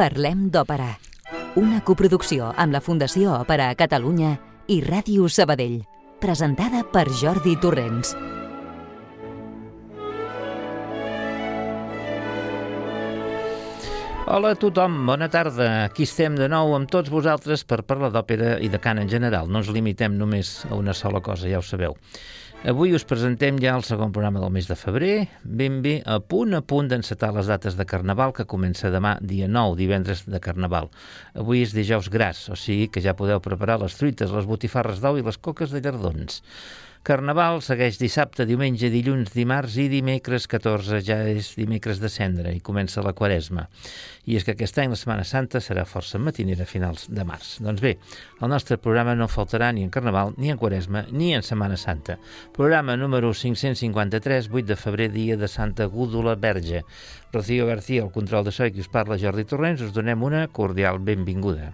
Parlem d'Òpera. Una coproducció amb la Fundació Òpera a Catalunya i Ràdio Sabadell. Presentada per Jordi Torrents. Hola a tothom, bona tarda. Aquí estem de nou amb tots vosaltres per parlar d'òpera i de cant en general. No ens limitem només a una sola cosa, ja ho sabeu. Avui us presentem ja el segon programa del mes de febrer, ben bé a punt a punt d'encetar les dates de Carnaval, que comença demà, dia 9, divendres de Carnaval. Avui és dijous gras, o sigui que ja podeu preparar les truites, les botifarres d'ou i les coques de llardons. Carnaval segueix dissabte, diumenge, dilluns, dimarts i dimecres 14, ja és dimecres de cendre i comença la quaresma. I és que aquest any la Setmana Santa serà força matinera a finals de març. Doncs bé, el nostre programa no faltarà ni en Carnaval, ni en quaresma, ni en Setmana Santa. Programa número 553, 8 de febrer, dia de Santa Gúdula Verge. Rocío García, el control de so i qui us parla Jordi Torrents, us donem una cordial benvinguda.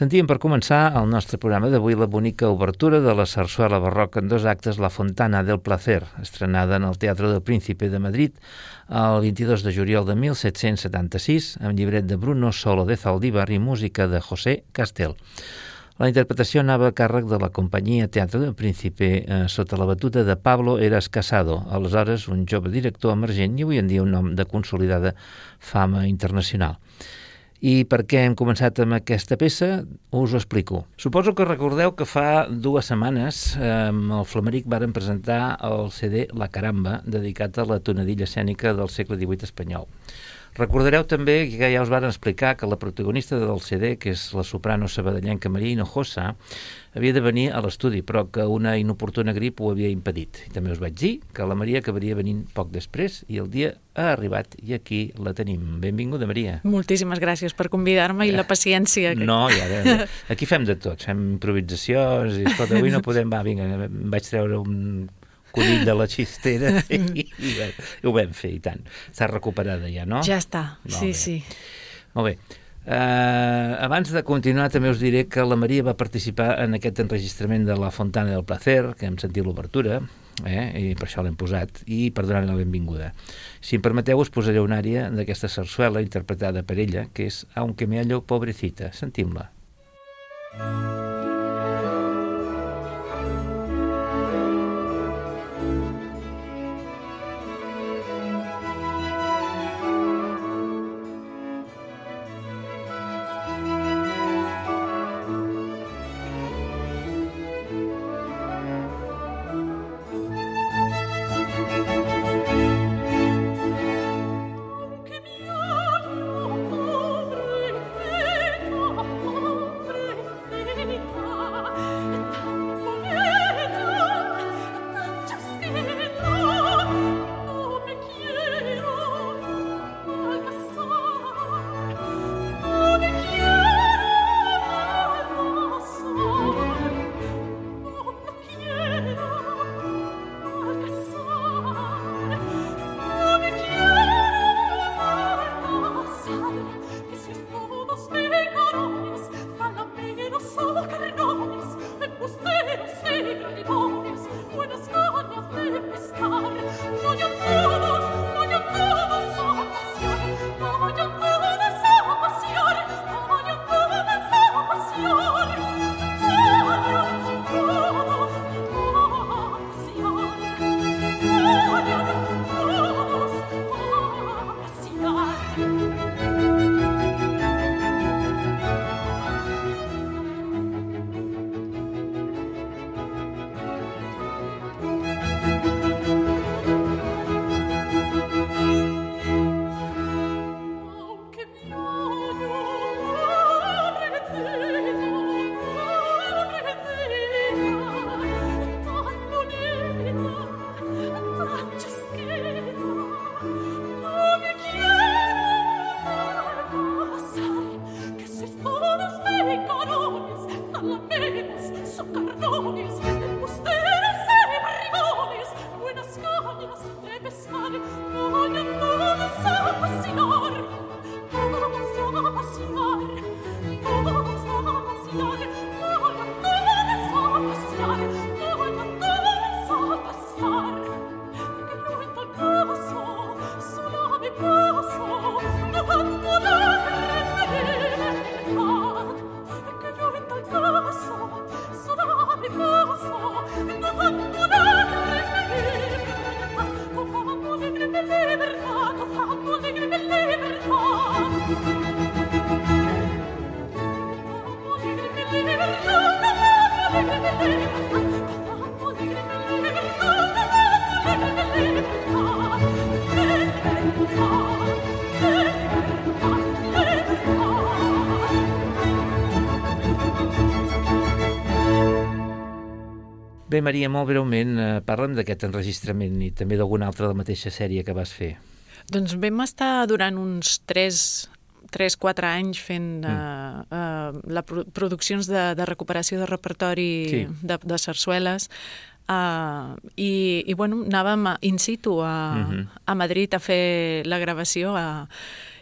Sentíem per començar el nostre programa d'avui la bonica obertura de la sarsuela barroca en dos actes La Fontana del Placer, estrenada en el Teatre del Príncipe de Madrid el 22 de juliol de 1776, amb llibret de Bruno Solo de Zaldívar i música de José Castel. La interpretació anava a càrrec de la companyia Teatre del Príncipe eh, sota la batuta de Pablo Eras Casado, aleshores un jove director emergent i avui en dia un nom de consolidada fama internacional. I per què hem començat amb aquesta peça? Us ho explico. Suposo que recordeu que fa dues setmanes eh, el Flameric varen presentar el CD La Caramba, dedicat a la tonadilla escènica del segle XVIII espanyol. Recordareu també que ja us van explicar que la protagonista del CD, que és la soprano sabadellenca Maria Hinojosa, havia de venir a l'estudi, però que una inoportuna grip ho havia impedit. I també us vaig dir que la Maria acabaria venint poc després i el dia ha arribat i aquí la tenim. Benvinguda, Maria. Moltíssimes gràcies per convidar-me i la paciència. Que... No, ja, ja, aquí fem de tot, fem improvisacions i, escolta, avui no podem, va, vinga, vaig treure un conill de la xistera i, i, i ho vam fer, i tant. Està recuperada ja, no? Ja està, Molt sí, bé. sí. Molt bé. Uh, abans de continuar també us diré que la Maria va participar en aquest enregistrament de la Fontana del Placer, que hem sentit l'obertura, eh? i per això l'hem posat, i per donar la benvinguda. Si em permeteu, us posaré una àrea d'aquesta sarsuela interpretada per ella, que és Aunque me hallo pobrecita. Sentim-la. Mm. Bé, Maria, molt breument, eh, parla'm d'aquest enregistrament i també d'alguna altra de la mateixa sèrie que vas fer. Doncs vam estar durant uns 3 3-4 anys fent mm. uh, uh, la pro produccions de, de recuperació de repertori sí. de, de sarsueles uh, i, i bueno, anàvem in situ a, mm -hmm. a Madrid a fer la gravació a,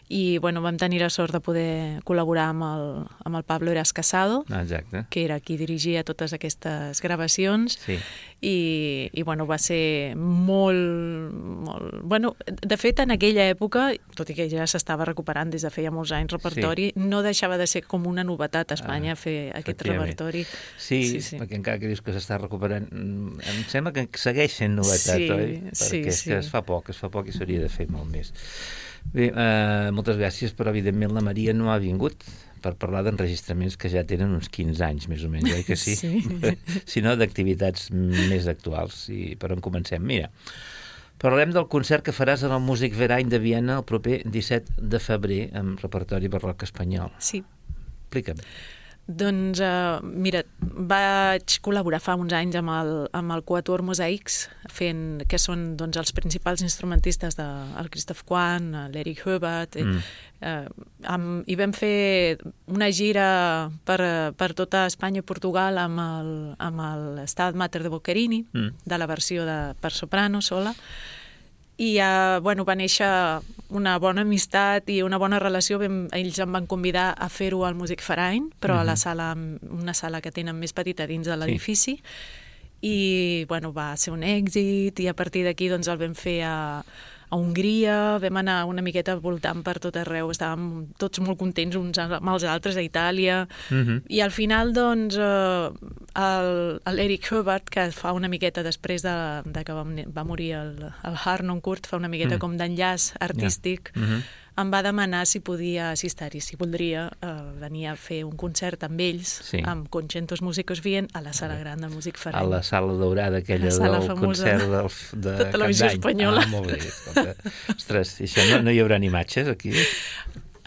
i bueno, vam tenir la sort de poder col·laborar amb el, amb el Pablo Eras Casado, Exacte. que era qui dirigia totes aquestes gravacions, Sí. i, i bueno, va ser molt, molt... Bueno, de fet, en aquella època, tot i que ja s'estava recuperant des de feia molts anys repertori, sí. no deixava de ser com una novetat a Espanya Ah, fer aquest repertori. Sí, Sí, sí, sí. sí, perquè encara que dius que s'està recuperant, mm, em sembla que segueix sent novetat, Sí, oi? sí, Perquè sí. que es fa poc, es fa poc i s'hauria de fer molt més. Bé, eh, moltes gràcies, però evidentment la Maria no ha vingut per parlar d'enregistraments que ja tenen uns 15 anys, més o menys, oi que sí? Sí. sinó d'activitats més actuals. I per on comencem? Mira, parlem del concert que faràs en el Músic Verein de Viena el proper 17 de febrer amb repertori barroc espanyol. Sí. Explica'm. Doncs, uh, mira, vaig col·laborar fa uns anys amb el, amb el Quatuor Mosaics, fent, que són doncs, els principals instrumentistes del de, Christoph Kwan, l'Eric Herbert, mm. eh, amb, i vam fer una gira per, per tota Espanya i Portugal amb el, amb el Stabat Mater de Boccherini, Mm. de la versió de, per soprano sola, i ja, bueno, va néixer una bona amistat i una bona relació. Vam, ells em van convidar a fer-ho al Music Verein, però a la sala, una sala que tenen més petita dins de l'edifici. I, bueno, va ser un èxit i a partir d'aquí doncs, el vam fer a, a Hongria, vam anar una miqueta voltant per tot arreu, estàvem tots molt contents uns amb els altres a Itàlia, Mhm. i al final, doncs, eh, l'Eric Herbert, que fa una miqueta després de, de que va, va morir el, el Harnoncourt, fa una miqueta Mm. com d'enllaç artístic, Mhm. Em va demanar si podia assistir-hi, si voldria eh, venir a fer un concert amb ells, Sí. amb Concentos Músicos Vien, a la sala gran de Músic A Ferenc. la sala daurada aquella La sala del concert del, de, de Televisió Cap d'Any. Espanyola. Ah, molt bé. Ostres, i això no, no hi haurà ni imatges aquí?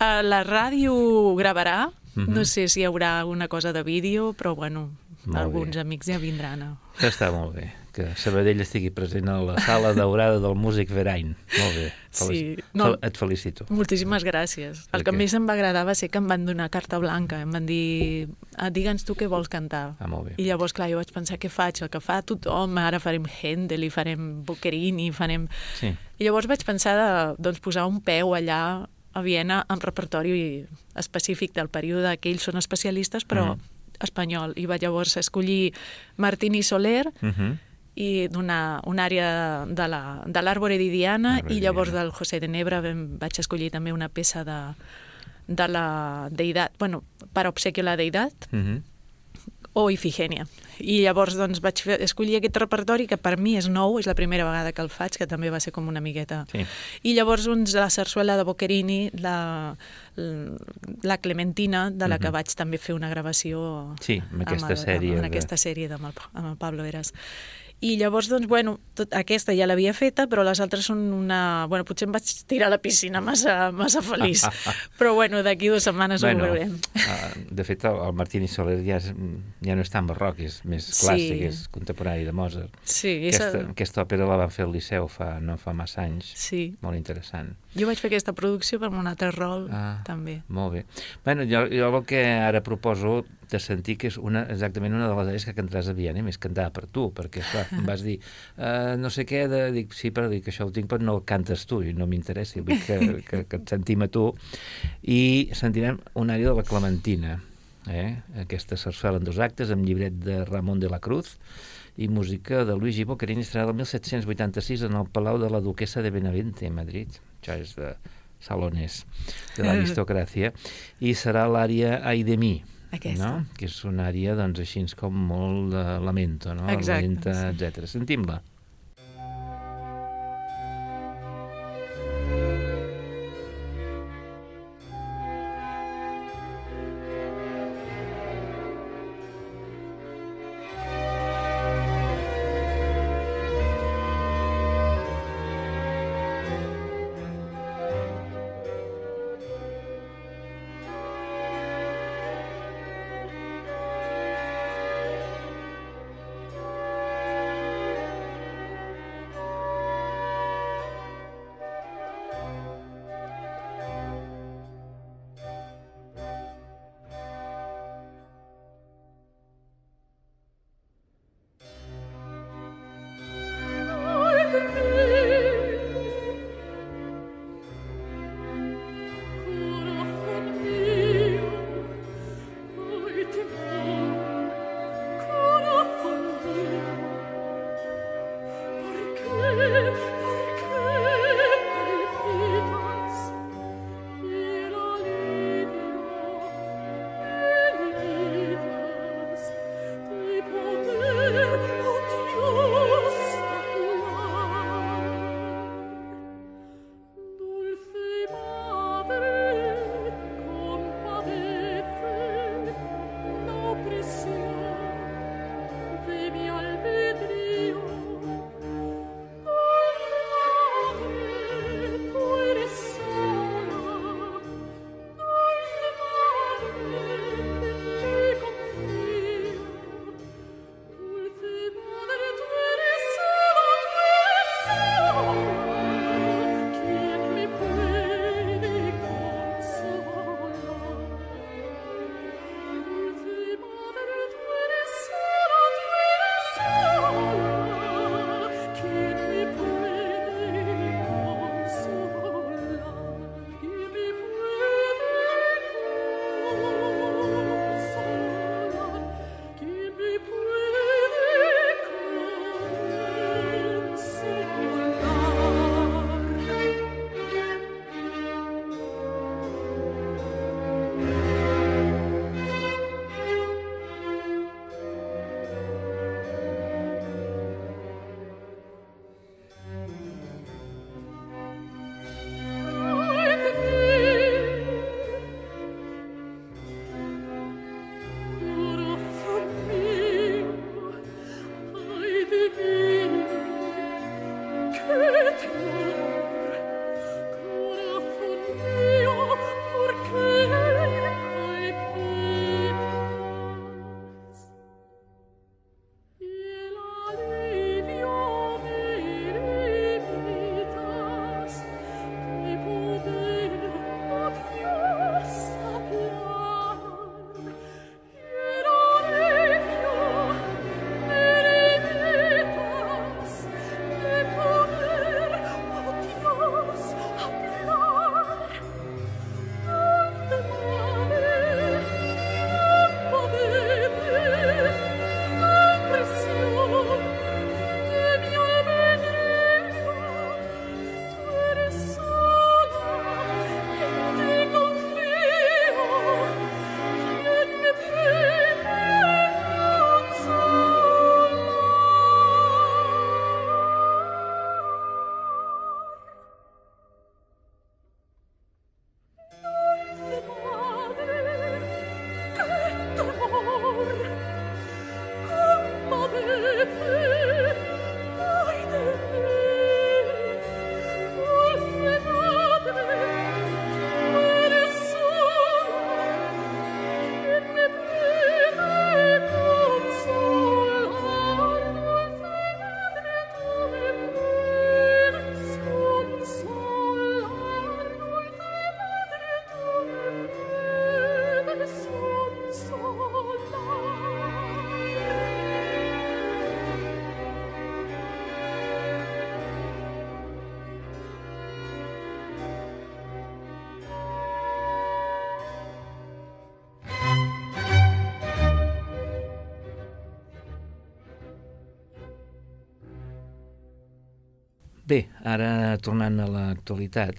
Uh, la ràdio gravarà, Mhm. no sé si hi haurà alguna cosa de vídeo, però bueno, Molt alguns bé. amics ja vindran. A... Això està molt bé. Que Sabadell estigui present a la sala daurada del Músic Verein. Molt bé. Sí, no. Et felicito. Moltíssimes gràcies. El que més em va agradar va ser que em van donar carta blanca. Em van dir, ah, digue'ns tu què vols cantar. Ah, molt bé. I llavors, clar, jo vaig pensar, què faig? El que fa tothom, ara farem Händel i farem Boccherini, farem... Sí. I llavors vaig pensar de doncs, posar un peu allà a Viena amb repertori específic del període que ells són especialistes, però Mm. espanyol. I vaig llavors escollir Martini Soler, Uh -huh. I d'una una àrea de la- de l'Àrbore di Diana Àrbore i llavors del José de Nebra vam, vaig escollir també una peça de, de la deïdat, bueno, per obsequio a la deïdat Uh -huh. o Ifigènia. I llavors doncs, vaig fer, escollir aquest repertori que per mi és nou, és la primera vegada que el faig, que també va ser com una miqueta... Sí. I llavors doncs, la sarsuela de Boccherini, la, la Clementina, de la que Mhm. vaig també fer una gravació Sí, amb aquesta el, sèrie en de- aquesta sèrie amb, el, amb el Pablo Eras. I llavors, doncs, bueno, tot, aquesta ja l'havia feta, però les altres són una... Bueno, potser em vaig tirar a la piscina massa, massa feliç. però, bueno, d'aquí dues setmanes Bueno, ho veurem. ah, de fet, el, Martini Soler ja, és, ja no és tan barroc, és més Sí. clàssic, és contemporani de Mozart. Sí, és Aquesta, el... aquesta òpera la van fer al Liceu fa, no fa massa anys. sí. Molt interessant. Jo vaig fer aquesta producció per un altre rol, Ah. també. Molt bé. Bueno, jo, jo el que ara proposo de sentir que és una, exactament una de les àrees que cantaràs a Viena, més cantada per tu, perquè, clar, em vas dir, uh, no sé què, de... dic, sí, però dic, això ho tinc, però no el cantes tu, i no m'interessa, vull que, que, que et sentim a tu. I sentirem una àrea de la Clementina, eh? aquesta sarsuela en dos actes, amb llibret de Ramon de la Cruz, i música de Luigi Boccherini, estrenada el 1786 en el Palau de la Duquesa de Benavente, a Madrid. Això és de Salonés, de l'aristocràcia, i serà l'àrea Ai de mi, Aquesta. no? que és una àrea doncs, així com molt de lamento, no? Exacte, sí. etc. Sentim-la. Thank Bé, ara tornant a l'actualitat,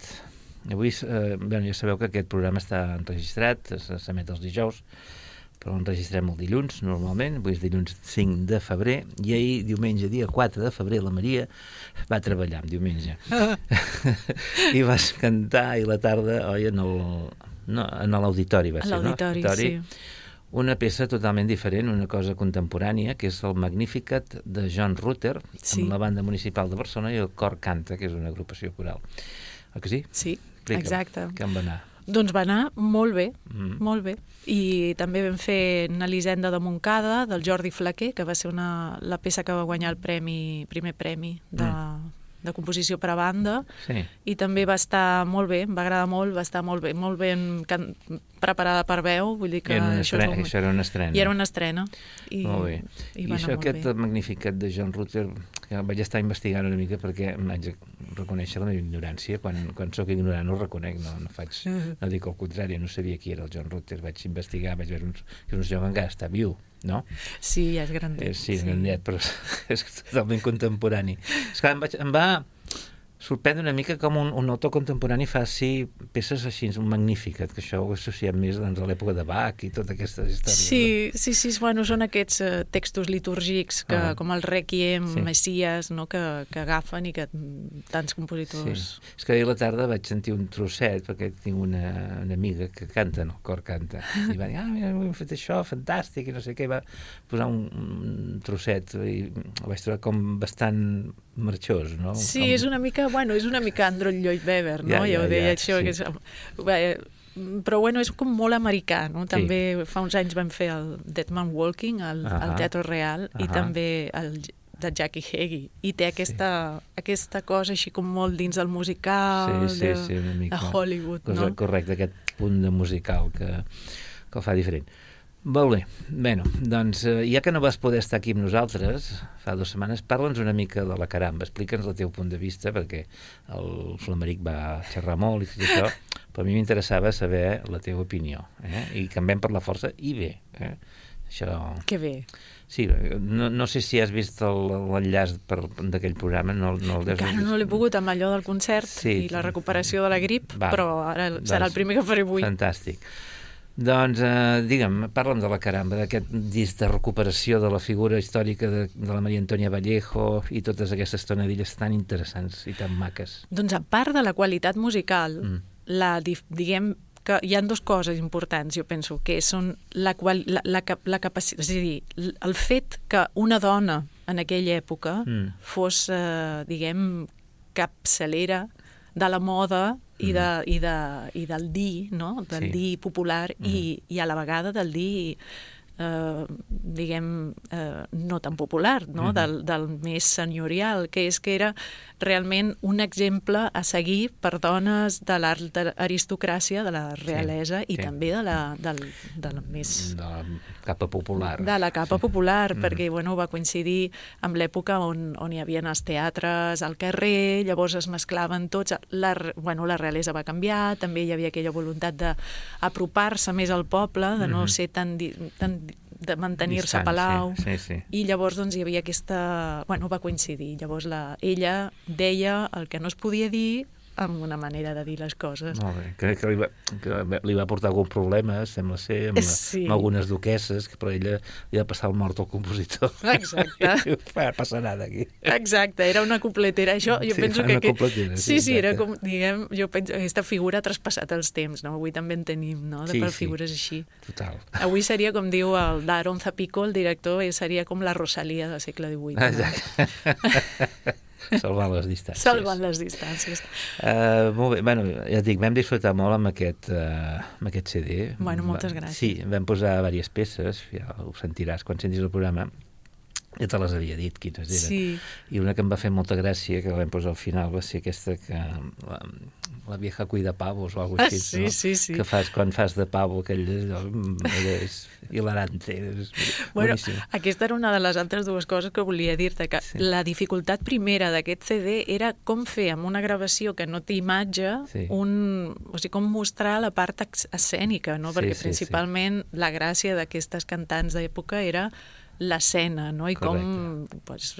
avui eh, bé, ja sabeu que aquest programa està enregistrat, s'emet els dijous, però enregistrem el dilluns, normalment, avui és dilluns 5 de febrer, i ahir, diumenge, dia 4 de febrer, la Maria va treballar, diumenge. I vas cantar, i la tarda, oi, en el, no, en l'auditori va ser, no? L'auditori, sí. Una peça totalment diferent, una cosa contemporània, que és el Magnificat de John Rutter, sí. amb la banda municipal de Barcelona i el Cor Canta, que és una agrupació coral. El que sí? Sí, Explica'm, exacte. Que em va anar. Doncs va anar molt bé, mm. molt bé. I també vam fer una Elisenda de Montcada, del Jordi Flaquer, que va ser una, la peça que va guanyar el premi, primer premi de, mm. de composició per a banda. Sí. I també va estar molt bé, em va agradar molt, va estar molt bé, molt ben can preparada per veu, vull dir que I això, estrena, és això era una estrena. I era una estrena. I, molt bé. I, I això, aquest bé. magnificat de John Rutter, que vaig estar investigant una mica perquè vaig reconèixer la meva ignorància. Quan, quan sóc ignorant ho reconec, no, no faig... No dic el contrari, no sabia qui era el John Rutter. Vaig investigar, vaig veure uns, que és un senyor que encara està viu, no? Sí, ja és grandet. Eh, sí, sí. grandet, però és totalment contemporani. És que em, vaig, em va sorprèn una mica com un, un autor contemporani fa sí, peces així magnífiques, que això ho associem més doncs, a l'època de Bach i totes aquestes històries. Sí, sí, sí, bueno, són aquests uh, textos litúrgics que, ah. com el Requiem, sí. Messias, no? que, que agafen i que tants compositors... Sí. És que ahir a la tarda vaig sentir un trosset, perquè tinc una, una amiga que canta, no, el cor canta, i va dir, ah, mira, hem fet això, fantàstic, i no sé què, va posar un, un trosset, i el vaig trobar com bastant marxós, no? Sí, com... és una mica bueno, és una mica Andrew Lloyd Webber, no? Ja, ja, ja ho deia ja, això. sí. Que és, bé, però bueno, és com molt americà, no? També sí. fa uns anys vam fer el Dead Man Walking al, uh -huh. al Teatre Real uh -huh. i també el de Jackie Heggie i té aquesta, sí. aquesta cosa així com molt dins del musical sí, sí, de, sí, una mica. de Hollywood cosa, no? correcte, aquest punt de musical que, que el fa diferent molt bé. Bueno, doncs, eh, ja que no vas poder estar aquí amb nosaltres fa dues setmanes, parla'ns una mica de la caramba, explica'ns el teu punt de vista, perquè el Flameric va xerrar molt i tot això, però a mi m'interessava saber la teva opinió, eh? i canviem per la força, i bé. Eh? Això... Que bé. Sí, no, no sé si has vist l'enllaç d'aquell programa, no, no el deus Encara no l'he pogut amb allò del concert Sí. i la recuperació de la grip, Va. però ara serà el primer que faré avui. Fantàstic. Doncs, eh, digue'm, parla'm de la caramba, d'aquest disc de recuperació de la figura històrica de, de la Maria Antònia Vallejo i totes aquestes tonadilles tan interessants i tan maques. Doncs a part de la qualitat musical, Mm. la, diguem que hi han dues coses importants, jo penso, que són la, qual, la, la, la capacitat, és a dir, el fet que una dona en aquella època Mm. fos, eh, diguem, capçalera de la moda i, de, i, de, i del dir, no? del Sí. dir popular i, i a la vegada del dir eh, diguem, eh, no tan popular, no? Mhm. del, del més senyorial, que és que era realment un exemple a seguir per dones de l'aristocràcia, de la realesa Sí, i sí. també de la, del, de la més De la capa popular. de la capa popular, Mhm. perquè bueno, va coincidir amb l'època on, on hi havia els teatres al carrer, llavors es mesclaven tots, la, bueno, la realesa va canviar, també hi havia aquella voluntat d'apropar-se més al poble, de no Mhm. ser tan, tan de mantenir-se a Palau, Sí, sí, sí. i llavors doncs, hi havia aquesta... Bueno, va coincidir. Llavors la, ella deia el que no es podia dir amb una manera de dir les coses. Molt bé. Crec que li va, que li va portar algun problema, sembla ser, amb, la, Sí. amb algunes duquesses, que per ella li va passar el mort al compositor. Exacte. I "Va, passa nada aquí. Exacte, era una completera. Això, jo Sí, penso que... completera, sí, sí, sí, era exacte. com, diguem, jo penso que aquesta figura ha traspassat els temps, no? Avui també en tenim, no?, de Sí, per sí. figures així. Total. Avui seria, com diu el Daron Zapico, el director, seria com la Rosalia del segle XVIII. no? Salvant les distàncies. Salvant les distàncies. Uh, molt bé, bueno, ja et dic, vam disfrutar molt amb aquest, uh, amb aquest CD. Bueno, moltes gràcies. Sí, vam posar diverses peces, ja ho sentiràs quan sentis el programa, ja te les havia dit quines eren. Sí. I una que em va fer molta gràcia, que la vam posar al final, va ser aquesta que... La, la vieja cuida pavos o alguna Ah, cosa així, sí, no? sí, sí. Que fas quan fas de pavo, aquell... allò, mm, és hilarante, és Bueno, boníssim. aquesta era una de les altres dues coses que volia dir-te, que Sí. sí. la dificultat primera d'aquest CD era com fer amb una gravació que no té imatge, Sí. un, o sigui, com mostrar la part escènica, no? Sí, perquè sí, sí. principalment la gràcia d'aquestes cantants d'època era l'escena, no? I Correcte. com pues,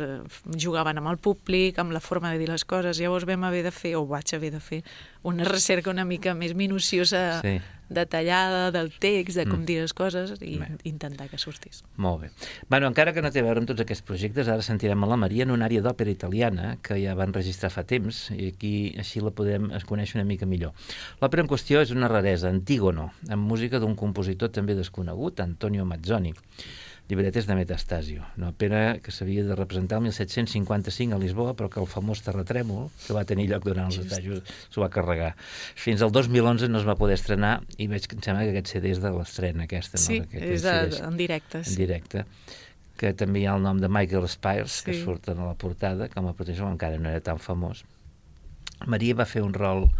jugaven amb el públic, amb la forma de dir les coses. Llavors vam haver de fer, o vaig haver de fer, una recerca una mica més minuciosa, sí. detallada del text, de com mm. dir les coses i Bé. intentar que sortís. Molt bé. Bueno, encara que no té a veure amb tots aquests projectes, ara sentirem a la Maria en una àrea d'òpera italiana que ja van registrar fa temps i aquí així la podem es conèixer una mica millor. L'òpera en qüestió és una raresa, Antígono, amb música d'un compositor també desconegut, Antonio Mazzoni llibretes de Metastasio, una òpera que s'havia de representar el 1755 a Lisboa, però que el famós terratrèmol, que va tenir lloc durant els assajos, s'ho va carregar. Fins al 2011 no es va poder estrenar i veig que em sembla que aquest CD és de l'estrena aquesta. Sí, no? que, és de, en directe. Sí. En directe que també hi ha el nom de Michael Spires, sí. que surt a la portada, com a protecció, encara no era tan famós. Maria va fer un rol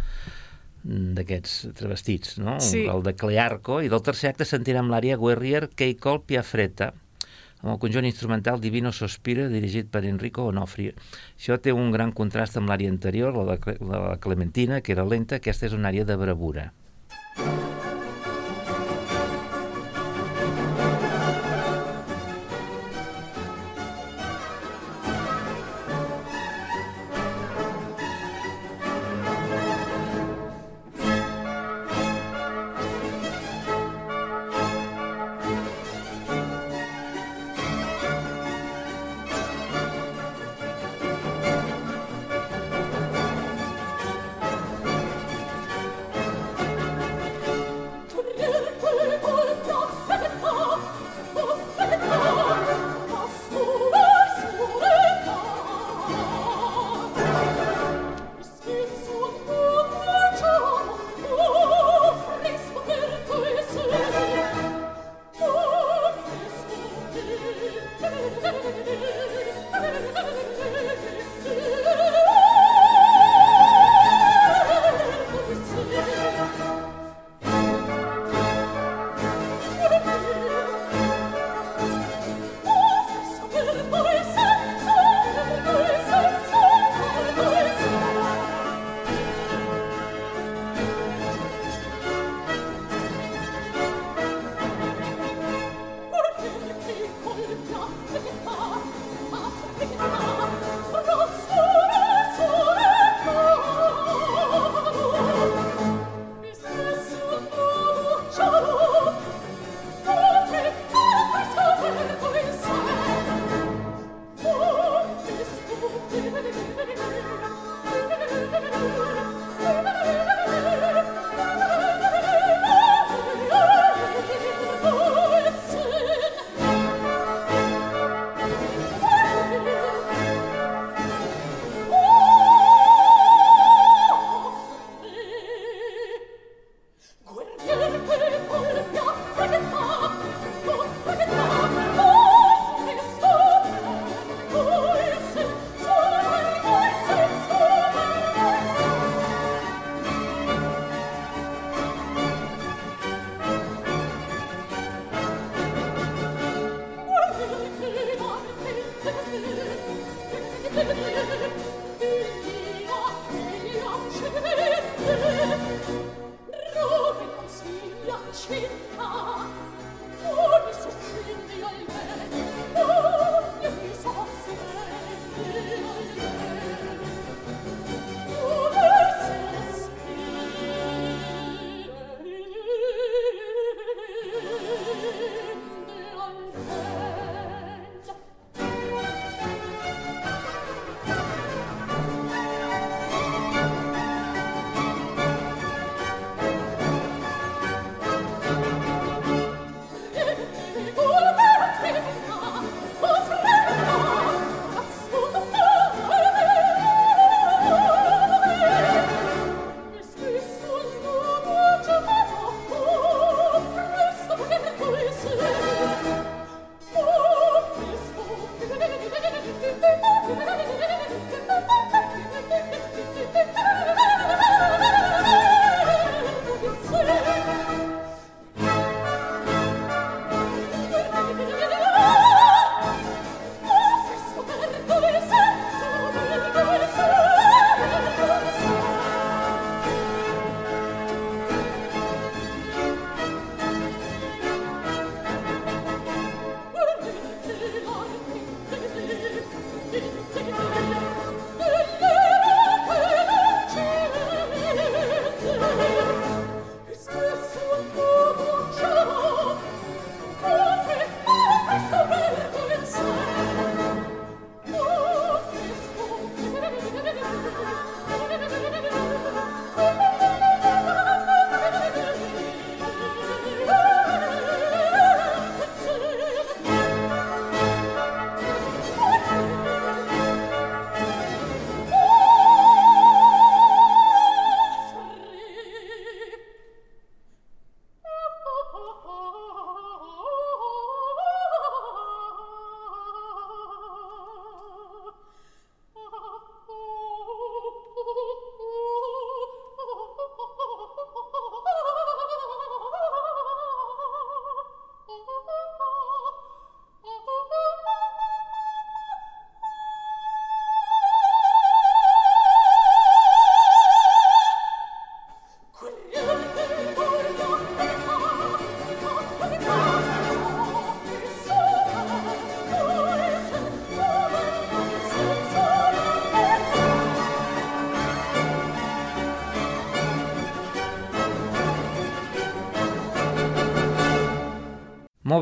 d'aquests travestits, no? Sí. El de Clearco, i del tercer acte sentirem l'àrea Guerrier Keikol Piafreta, amb el conjunt instrumental Divino Sospira, dirigit per Enrico Onofri. Això té un gran contrast amb l'àrea anterior, la de la Clementina, que era lenta, aquesta és una àrea de bravura.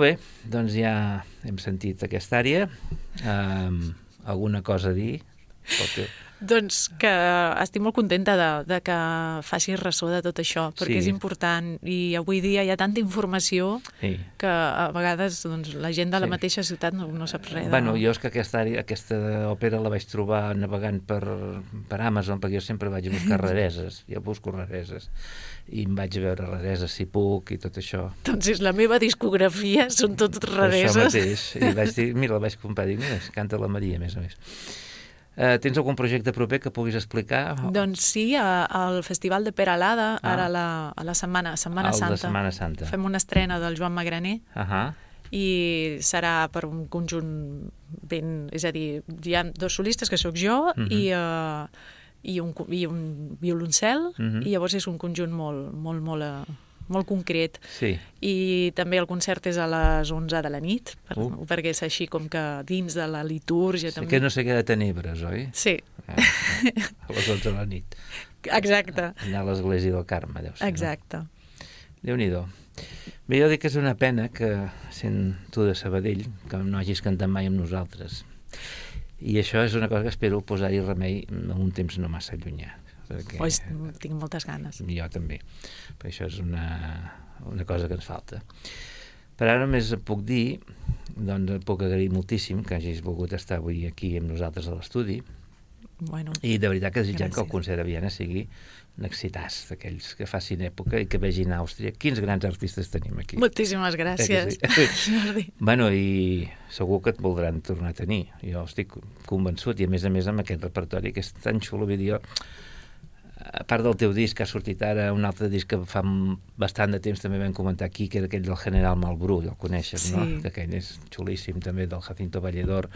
Bé, doncs ja hem sentit aquesta àrea. Um, alguna cosa a dir? Teu... Doncs que estic molt contenta de, de que facis ressò de tot això, perquè sí. és important i avui dia hi ha tanta informació sí. que a vegades doncs, la gent de la sí. mateixa ciutat no, no sap res. Bueno, jo és que aquesta, aquesta òpera la vaig trobar navegant per, per Amazon, perquè jo sempre vaig a buscar rareses, jo busco rareses, i em vaig a veure rareses si puc i tot això. Doncs és la meva discografia, són tot rareses. Això mateix, i vaig dir, mira, la vaig comprar, dic, mira, canta la Maria, a més a més. Eh, tens algun projecte proper que puguis explicar? Doncs sí, al Festival de Peralada, ah. ara a la, a la setmana, setmana Santa. de Setmana Santa. Fem una estrena del Joan Magraner. Uh -huh. i serà per un conjunt ben... És a dir, hi ha dos solistes, que sóc jo, uh -huh. i, uh, i, un, i un violoncel, uh -huh. i llavors és un conjunt molt, molt, molt, uh, molt concret. Sí. I també el concert és a les 11 de la nit, per, uh. perquè és així com que dins de la litúrgia... Sí, també. que no sé què de tenebres, oi? Sí. Ah, a les 11 de la nit. Exacte. Allà a l'església del Carme, deu ser. Exacte. No? Déu-n'hi-do. Bé, jo dic que és una pena que, sent tu de Sabadell, que no hagis cantat mai amb nosaltres. I això és una cosa que espero posar-hi remei en un temps no massa llunyà. Perquè, pues, tinc moltes ganes. Jo també, perquè això és una, una cosa que ens falta. Per ara només puc dir, doncs puc agrair moltíssim que hagis volgut estar avui aquí amb nosaltres a l'estudi, Bueno, I de veritat que desitgem gràcies. que el concert a Viena sigui un excitàs d'aquells que facin època i que vegin Àustria. Quins grans artistes tenim aquí. Moltíssimes gràcies. Eh sí? bueno, i segur que et voldran tornar a tenir. Jo estic convençut, i a més a més amb aquest repertori que és tan xulo, vull dir, a part del teu disc, ha sortit ara un altre disc que fa bastant de temps també vam comentar aquí, que era aquell del General Malbrú, el coneixes, sí. no? Que aquell és xulíssim també, del Jacinto Valledor,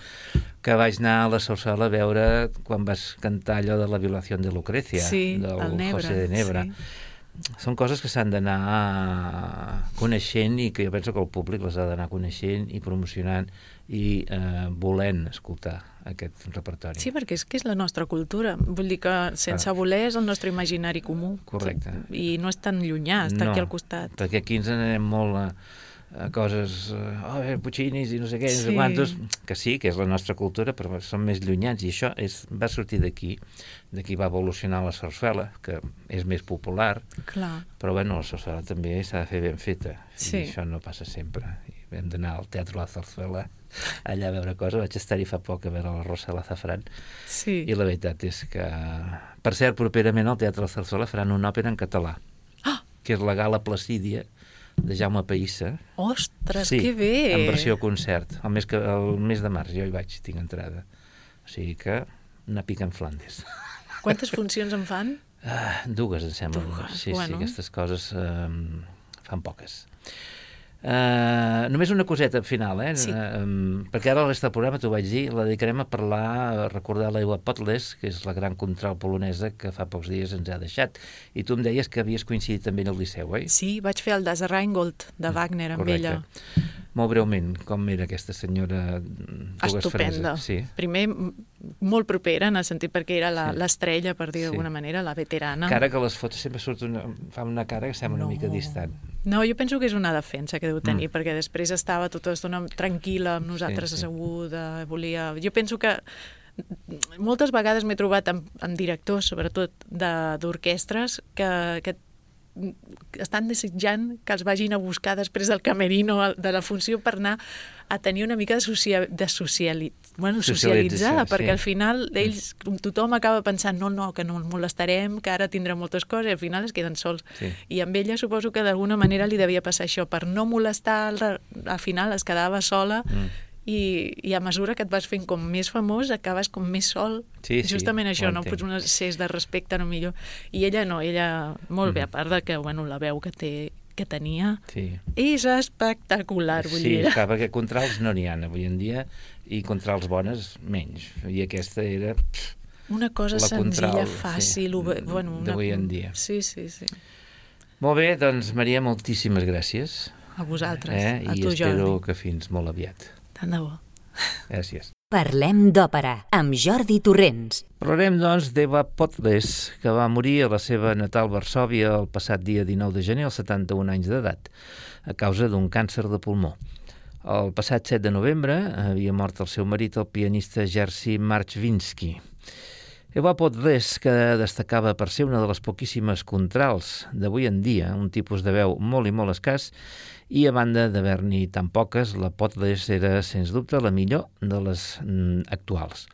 que vaig anar a la Sorsala a veure quan vas cantar allò de la violació de Lucrecia, sí, del Nebra, José de Nebra. Sí són coses que s'han d'anar coneixent i que jo penso que el públic les ha d'anar coneixent i promocionant i eh, volent escoltar aquest repertori. Sí, perquè és que és la nostra cultura. Vull dir que sense ah. voler és el nostre imaginari comú. Correcte. I no és tan llunyà, està no, aquí al costat. perquè aquí ens anem molt a, coses, oh, eh, Puccinis i no sé què, sí. no sé quantos, que sí, que és la nostra cultura, però són més llunyans, i això és, va sortir d'aquí, d'aquí va evolucionar la sarsuela, que és més popular, Clar. però bueno, la sarsuela també s'ha de fer ben feta, sí. i això no passa sempre. I hem d'anar al Teatre La Zarzuela allà a veure coses. Vaig estar-hi fa poc a veure la Rosa de la Zafran. Sí. I la veritat és que... Per cert, properament al Teatre La Zarzuela faran una òpera en català, ah! que és la Gala Placídia, de Jaume Païssa. Ostres, sí, que bé! en versió concert. El mes, que, el mes de març jo hi vaig, tinc entrada. O sigui que una pica en Flandes. Quantes funcions en fan? Uh, dues, em sembla. Dues, sí, bueno. sí, aquestes coses um, fan poques. Uh, només una coseta final, eh? Sí. Uh, perquè ara la resta del programa, t'ho vaig dir, la dedicarem a parlar, a recordar l'Eua Potles, que és la gran contral polonesa que fa pocs dies ens ha deixat. I tu em deies que havies coincidit també en el Liceu, oi? Sí, vaig fer el Das Rheingold de Wagner amb Correcte. ella. Molt breument, com era aquesta senyora Estupenda. Sí. Primer, molt propera, en el sentit perquè era l'estrella, sí. per dir d'alguna sí. manera, la veterana. Cara que les fotos sempre surt una, fa una cara que sembla no. una mica distant. No, jo penso que és una defensa que deu tenir, mm. perquè després estava tota l'estona tranquil·la amb nosaltres sí, sí. asseguda, volia... Jo penso que moltes vegades m'he trobat amb, amb directors, sobretot d'orquestres, que, que estan desitjant que els vagin a buscar després del camerino de la funció per anar a tenir una mica de, socia de sociali bueno, socialitzar, perquè sí. al final ells, tothom acaba pensant no, no, que no ens molestarem, que ara tindrem moltes coses, i al final es queden sols. Sí. I amb ella suposo que d'alguna manera li devia passar això, per no molestar, al final es quedava sola mm i, i a mesura que et vas fent com més famós acabes com més sol. Sí, sí, justament això, no pots un excés de respecte no millor, i ella no, ella molt mm. bé, a part de que bueno, la veu que té que tenia. Sí. és espectacular vull sí, dir. clar, perquè contrals no n'hi ha avui en dia i contrals bones menys. I aquesta era pff, una cosa senzilla, contral, fàcil sí, bueno, una... d'avui en dia. Sí, sí, sí. Molt bé, doncs Maria, moltíssimes gràcies. A vosaltres, eh? a I tu espero Jordi. que fins molt aviat tant de bo. Gràcies. Parlem d'òpera, amb Jordi Torrents. Parlarem, doncs, d'Eva Potles, que va morir a la seva natal Varsòvia el passat dia 19 de gener, als 71 anys d'edat, a causa d'un càncer de pulmó. El passat 7 de novembre havia mort el seu marit, el pianista Jerzy Marchvinsky. Eva Potles, que destacava per ser una de les poquíssimes contrals d'avui en dia, un tipus de veu molt i molt escàs, i a banda d'haver-n'hi tan poques, la Potless era, sens dubte, la millor de les mm, actuals.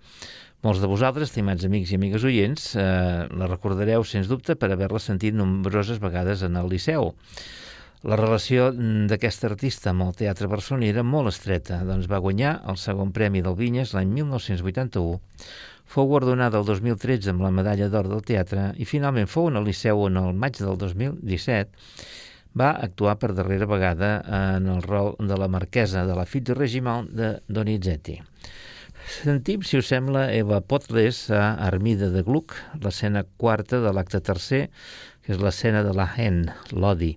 Molts de vosaltres, estimats amics i amigues oients, eh, la recordareu, sens dubte, per haver-la sentit nombroses vegades en el Liceu. La relació mm, d'aquest artista amb el teatre barceloní era molt estreta, doncs va guanyar el segon premi del Vinyes l'any 1981, fou guardonada el 2013 amb la medalla d'or del teatre i finalment fou en el Liceu en el maig del 2017 va actuar per darrera vegada en el rol de la marquesa de la Fitge Regimal de Donizetti. Sentim, si us sembla, Eva Potles a Armida de Gluck, l'escena quarta de l'acte tercer, que és l'escena de la Hen, l'Odi,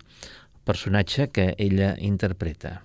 personatge que ella interpreta.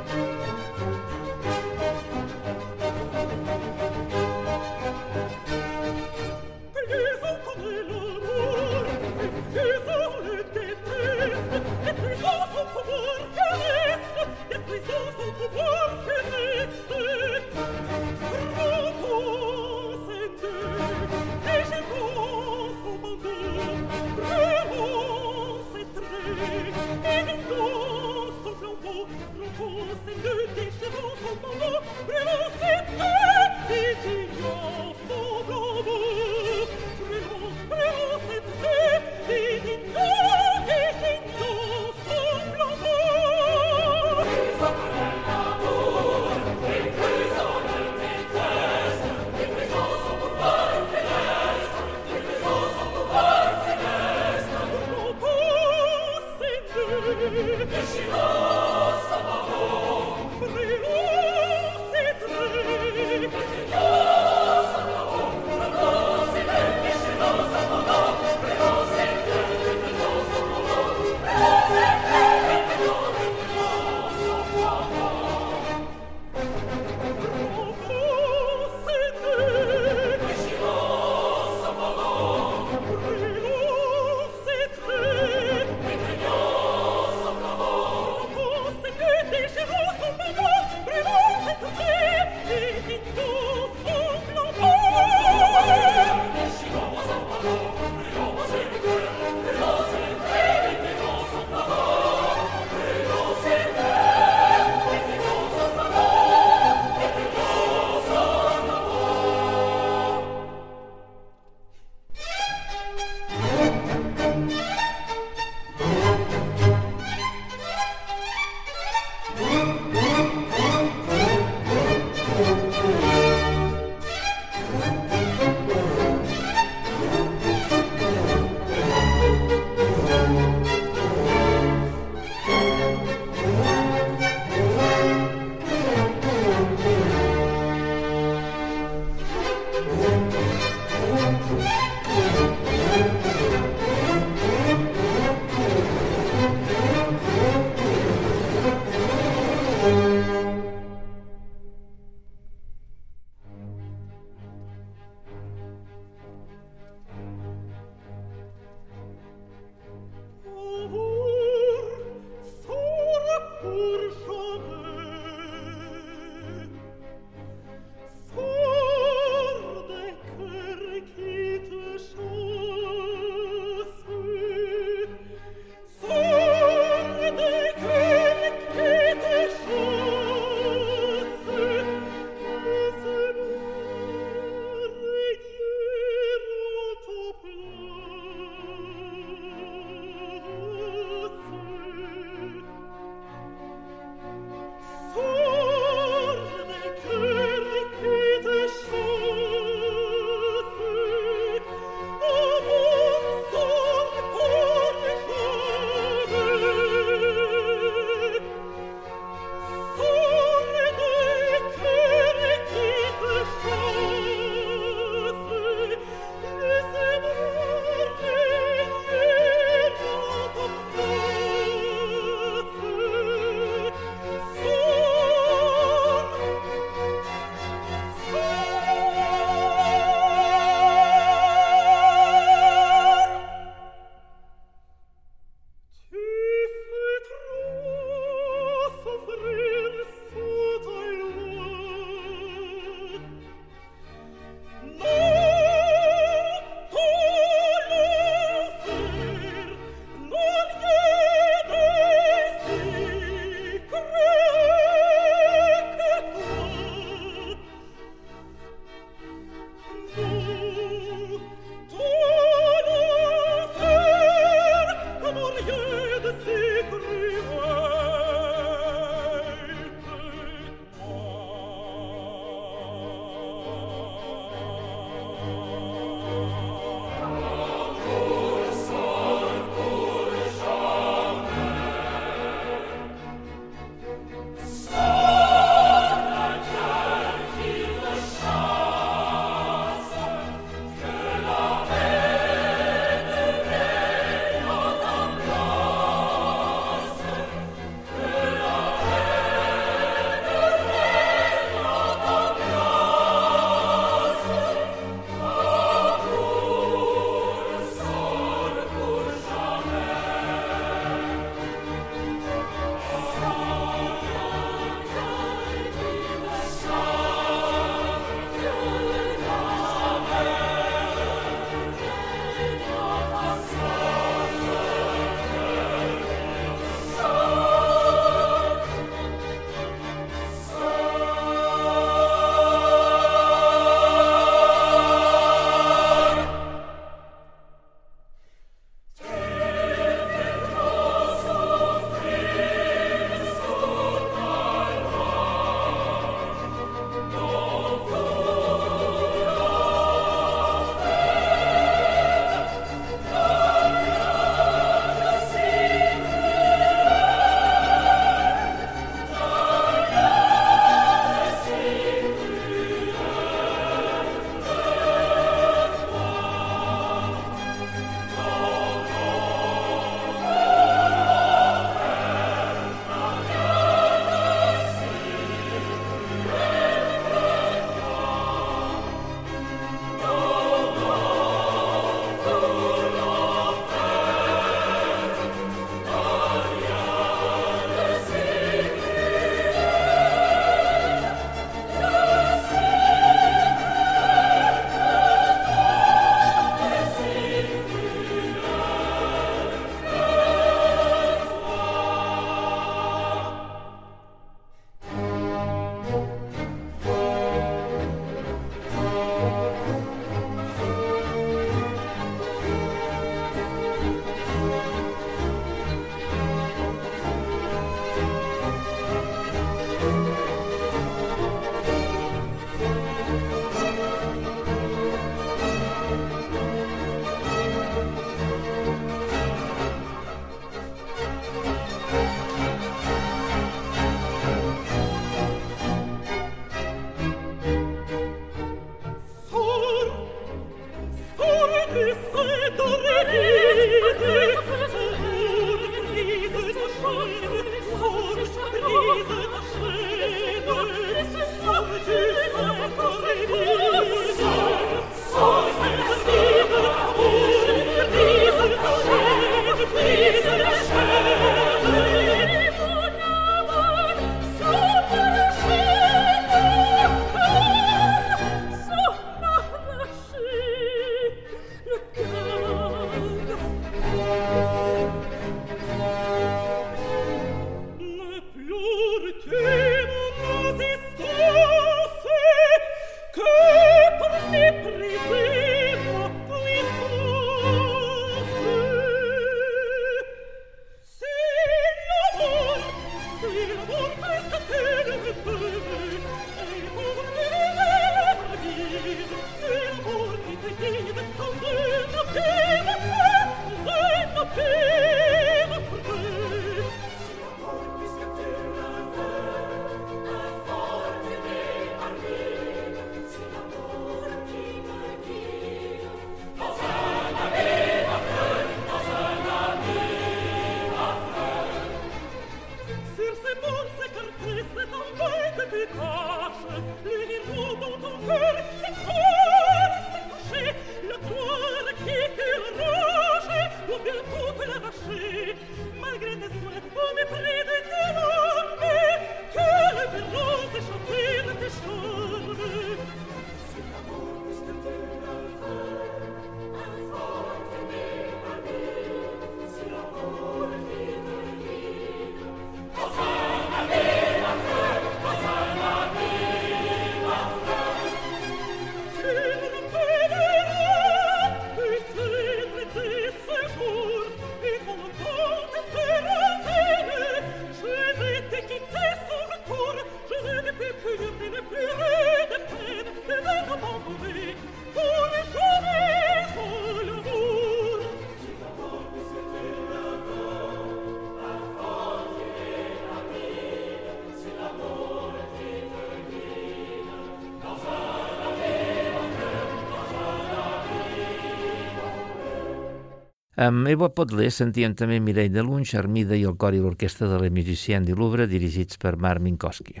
Amb Eva Potler sentíem també Mireille de Lunch, Armida i el cor i l'orquestra de Les Musiciens du Louvre, dirigits per Marc Minkowski.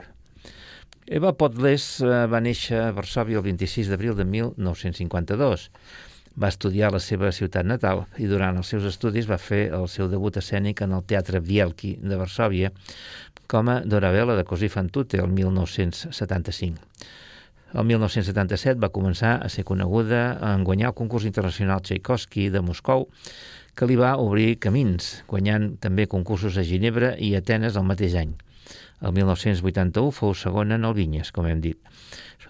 Eva Podles eh, va néixer a Varsovia el 26 d'abril de 1952. Va estudiar a la seva ciutat natal i durant els seus estudis va fer el seu debut escènic en el Teatre Wielki de Varsovia com a Dorabella de Così fan tutte el 1975. El 1977 va començar a ser coneguda en guanyar el concurs internacional Tchaikovsky de Moscou, que li va obrir camins, guanyant també concursos a Ginebra i Atenes el mateix any. El 1981 fou segona en el Vinyes, com hem dit.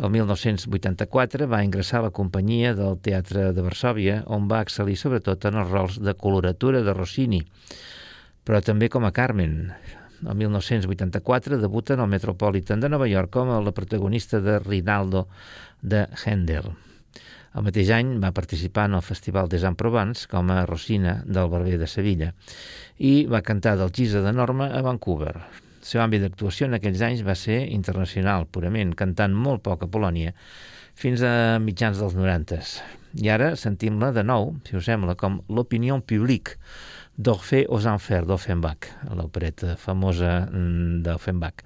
El 1984 va ingressar a la companyia del Teatre de Varsovia, on va excel·lir sobretot en els rols de coloratura de Rossini, però també com a Carmen, el 1984 debuta en el Metropolitan de Nova York com a la protagonista de Rinaldo de Händel. El mateix any va participar en el Festival des en Provence com a Rosina del Barber de Sevilla i va cantar del Gisa de Norma a Vancouver. El seu àmbit d'actuació en aquells anys va ser internacional, purament, cantant molt poc a Polònia, fins a mitjans dels 90. I ara sentim-la de nou, si us sembla, com l'opinió publique, d'Orphée aux Enfers d'Offenbach, l'opereta famosa mm, d'Offenbach,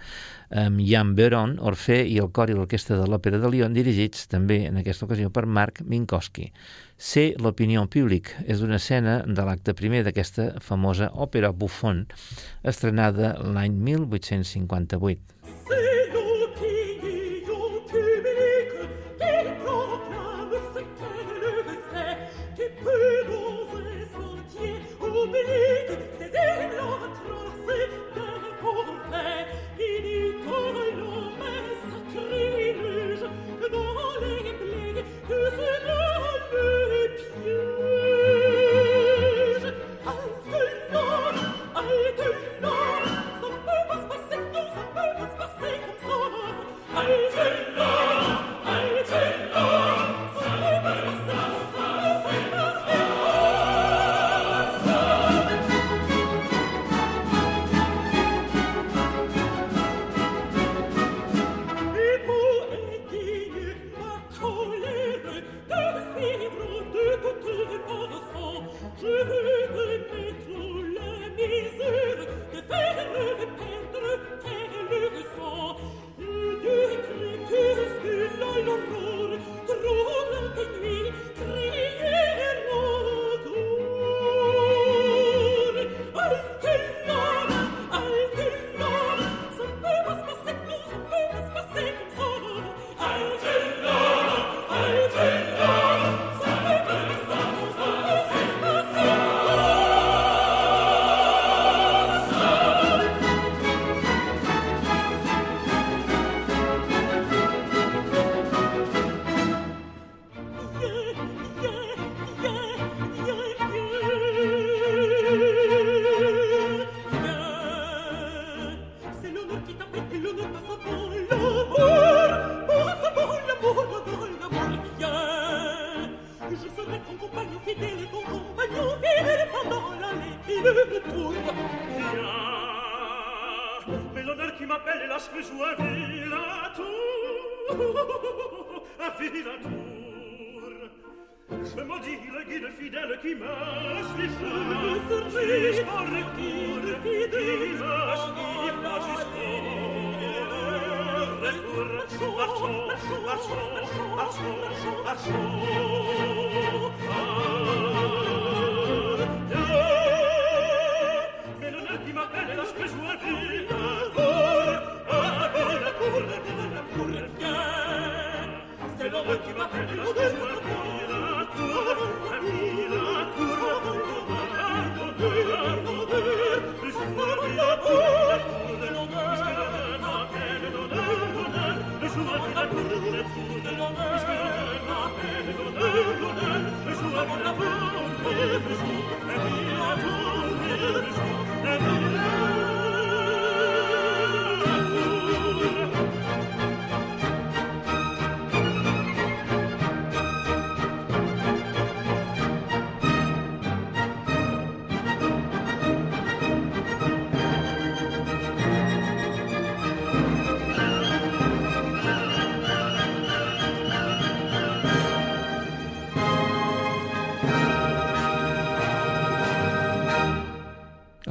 amb Jan Beron, Orfé i el cor i l'orquestra de l'Òpera de Lyon, dirigits també en aquesta ocasió per Marc Minkowski. Ser l'opinió públic és una escena de l'acte primer d'aquesta famosa òpera buffon, estrenada l'any 1858. Sí!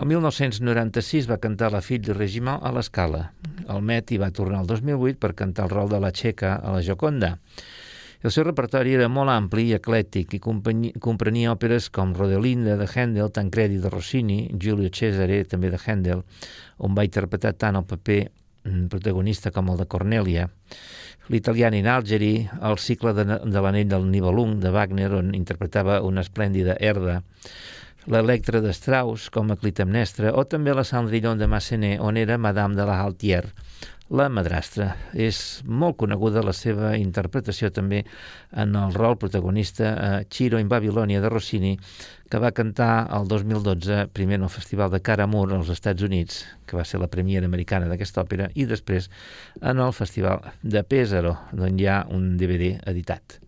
El 1996 va cantar La fille de Regiment a l'Escala. El Met hi va tornar el 2008 per cantar el rol de la Txeca a la Joconda. El seu repertori era molt ampli i eclèctic i comprenia òperes com Rodelinda de Handel, Tancredi de Rossini, Giulio Cesare, també de Handel, on va interpretar tant el paper mm, protagonista com el de Cornelia, l'italiana in Algeri, el cicle de, de l'anell del Nibelung de Wagner, on interpretava una esplèndida herda, l'Electra de Strauss com a Clitemnestra o també la Cendrillon de Massenet on era Madame de la Haltier, la madrastra. És molt coneguda la seva interpretació també en el rol protagonista a Chiro in Babilònia de Rossini, que va cantar el 2012 primer en el Festival de Caramur als Estats Units, que va ser la premiera americana d'aquesta òpera, i després en el Festival de Pesaro, d'on hi ha un DVD editat.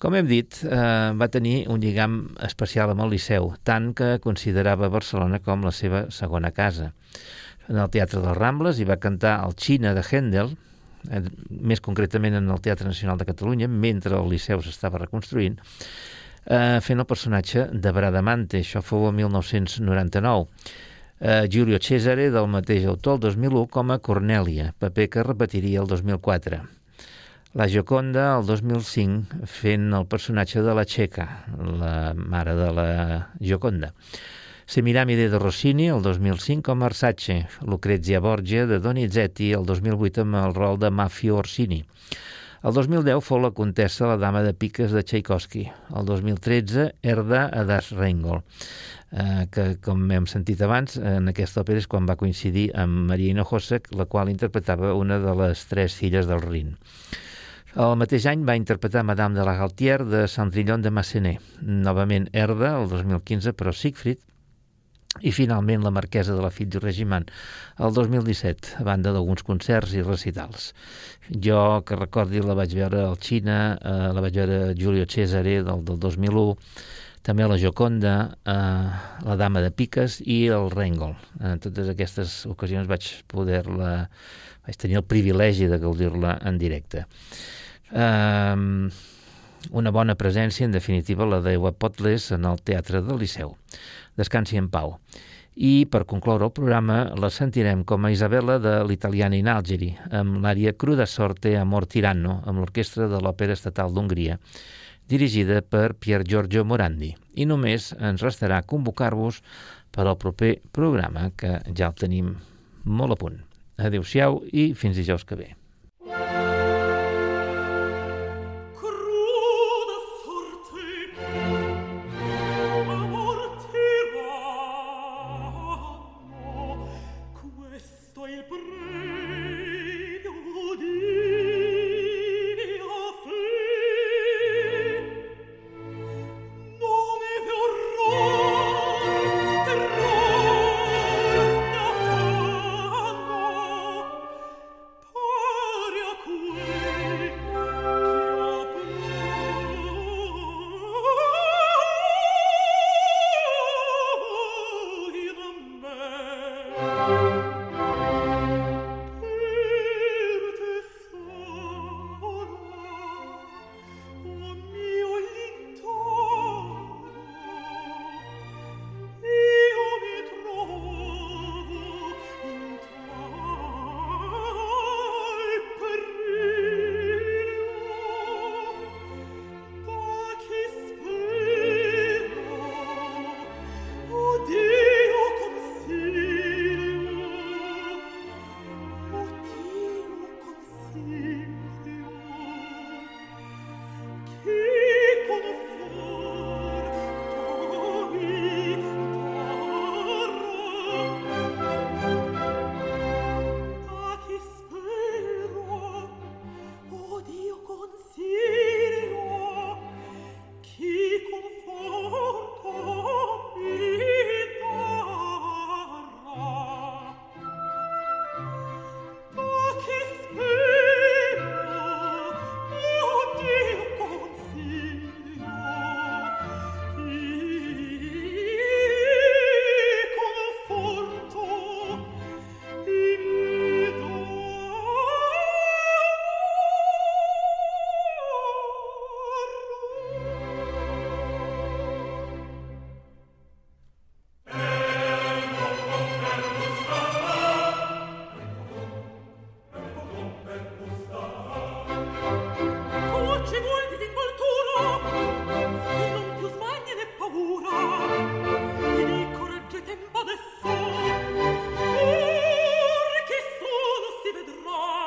Com hem dit, eh, va tenir un lligam especial amb el Liceu, tant que considerava Barcelona com la seva segona casa. En el Teatre dels Rambles hi va cantar el Xina de Händel, eh, més concretament en el Teatre Nacional de Catalunya, mentre el Liceu s'estava reconstruint, eh, fent el personatge de Bradamante, això fou el 1999. Eh, Giulio Cesare, del mateix autor, el 2001, com a Cornèlia, paper que repetiria el 2004. La Gioconda, el 2005, fent el personatge de la Txeca, la mare de la Gioconda. Semiramide de Rossini, el 2005, com Arsace. Lucrezia Borgia, de Donizetti, el 2008, amb el rol de Mafio Orsini. El 2010 fou la contessa La dama de piques de Tchaikovsky. El 2013, Erda a Das Reingol, eh, que, com hem sentit abans, en aquesta òpera és quan va coincidir amb Maria Hinojosa, la qual interpretava una de les tres filles del Rin. El mateix any va interpretar Madame de la Galtier de Cendrillon de Massenet, novament Herda, el 2015, però Siegfried, i finalment la marquesa de la Fille du Regiment, el 2017, a banda d'alguns concerts i recitals. Jo, que recordi, la vaig veure al Xina, eh, la vaig veure a Giulio Cesare del, del 2001, també la Joconda, eh, la Dama de Piques i el Rengol. En totes aquestes ocasions vaig poder-la, vaig tenir el privilegi de gaudir-la en directe. Um, una bona presència, en definitiva, la de Potles en el Teatre del Liceu. Descansi en pau. I, per concloure el programa, la sentirem com a Isabella de l'italiana in Algeri, amb l'àrea Cruda Sorte Amor Tiranno, amb l'Orquestra de l'Òpera Estatal d'Hongria, dirigida per Pier Giorgio Morandi. I només ens restarà convocar-vos per al proper programa, que ja el tenim molt a punt. Adéu-siau i fins dijous que ve.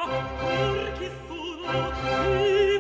pur chi sono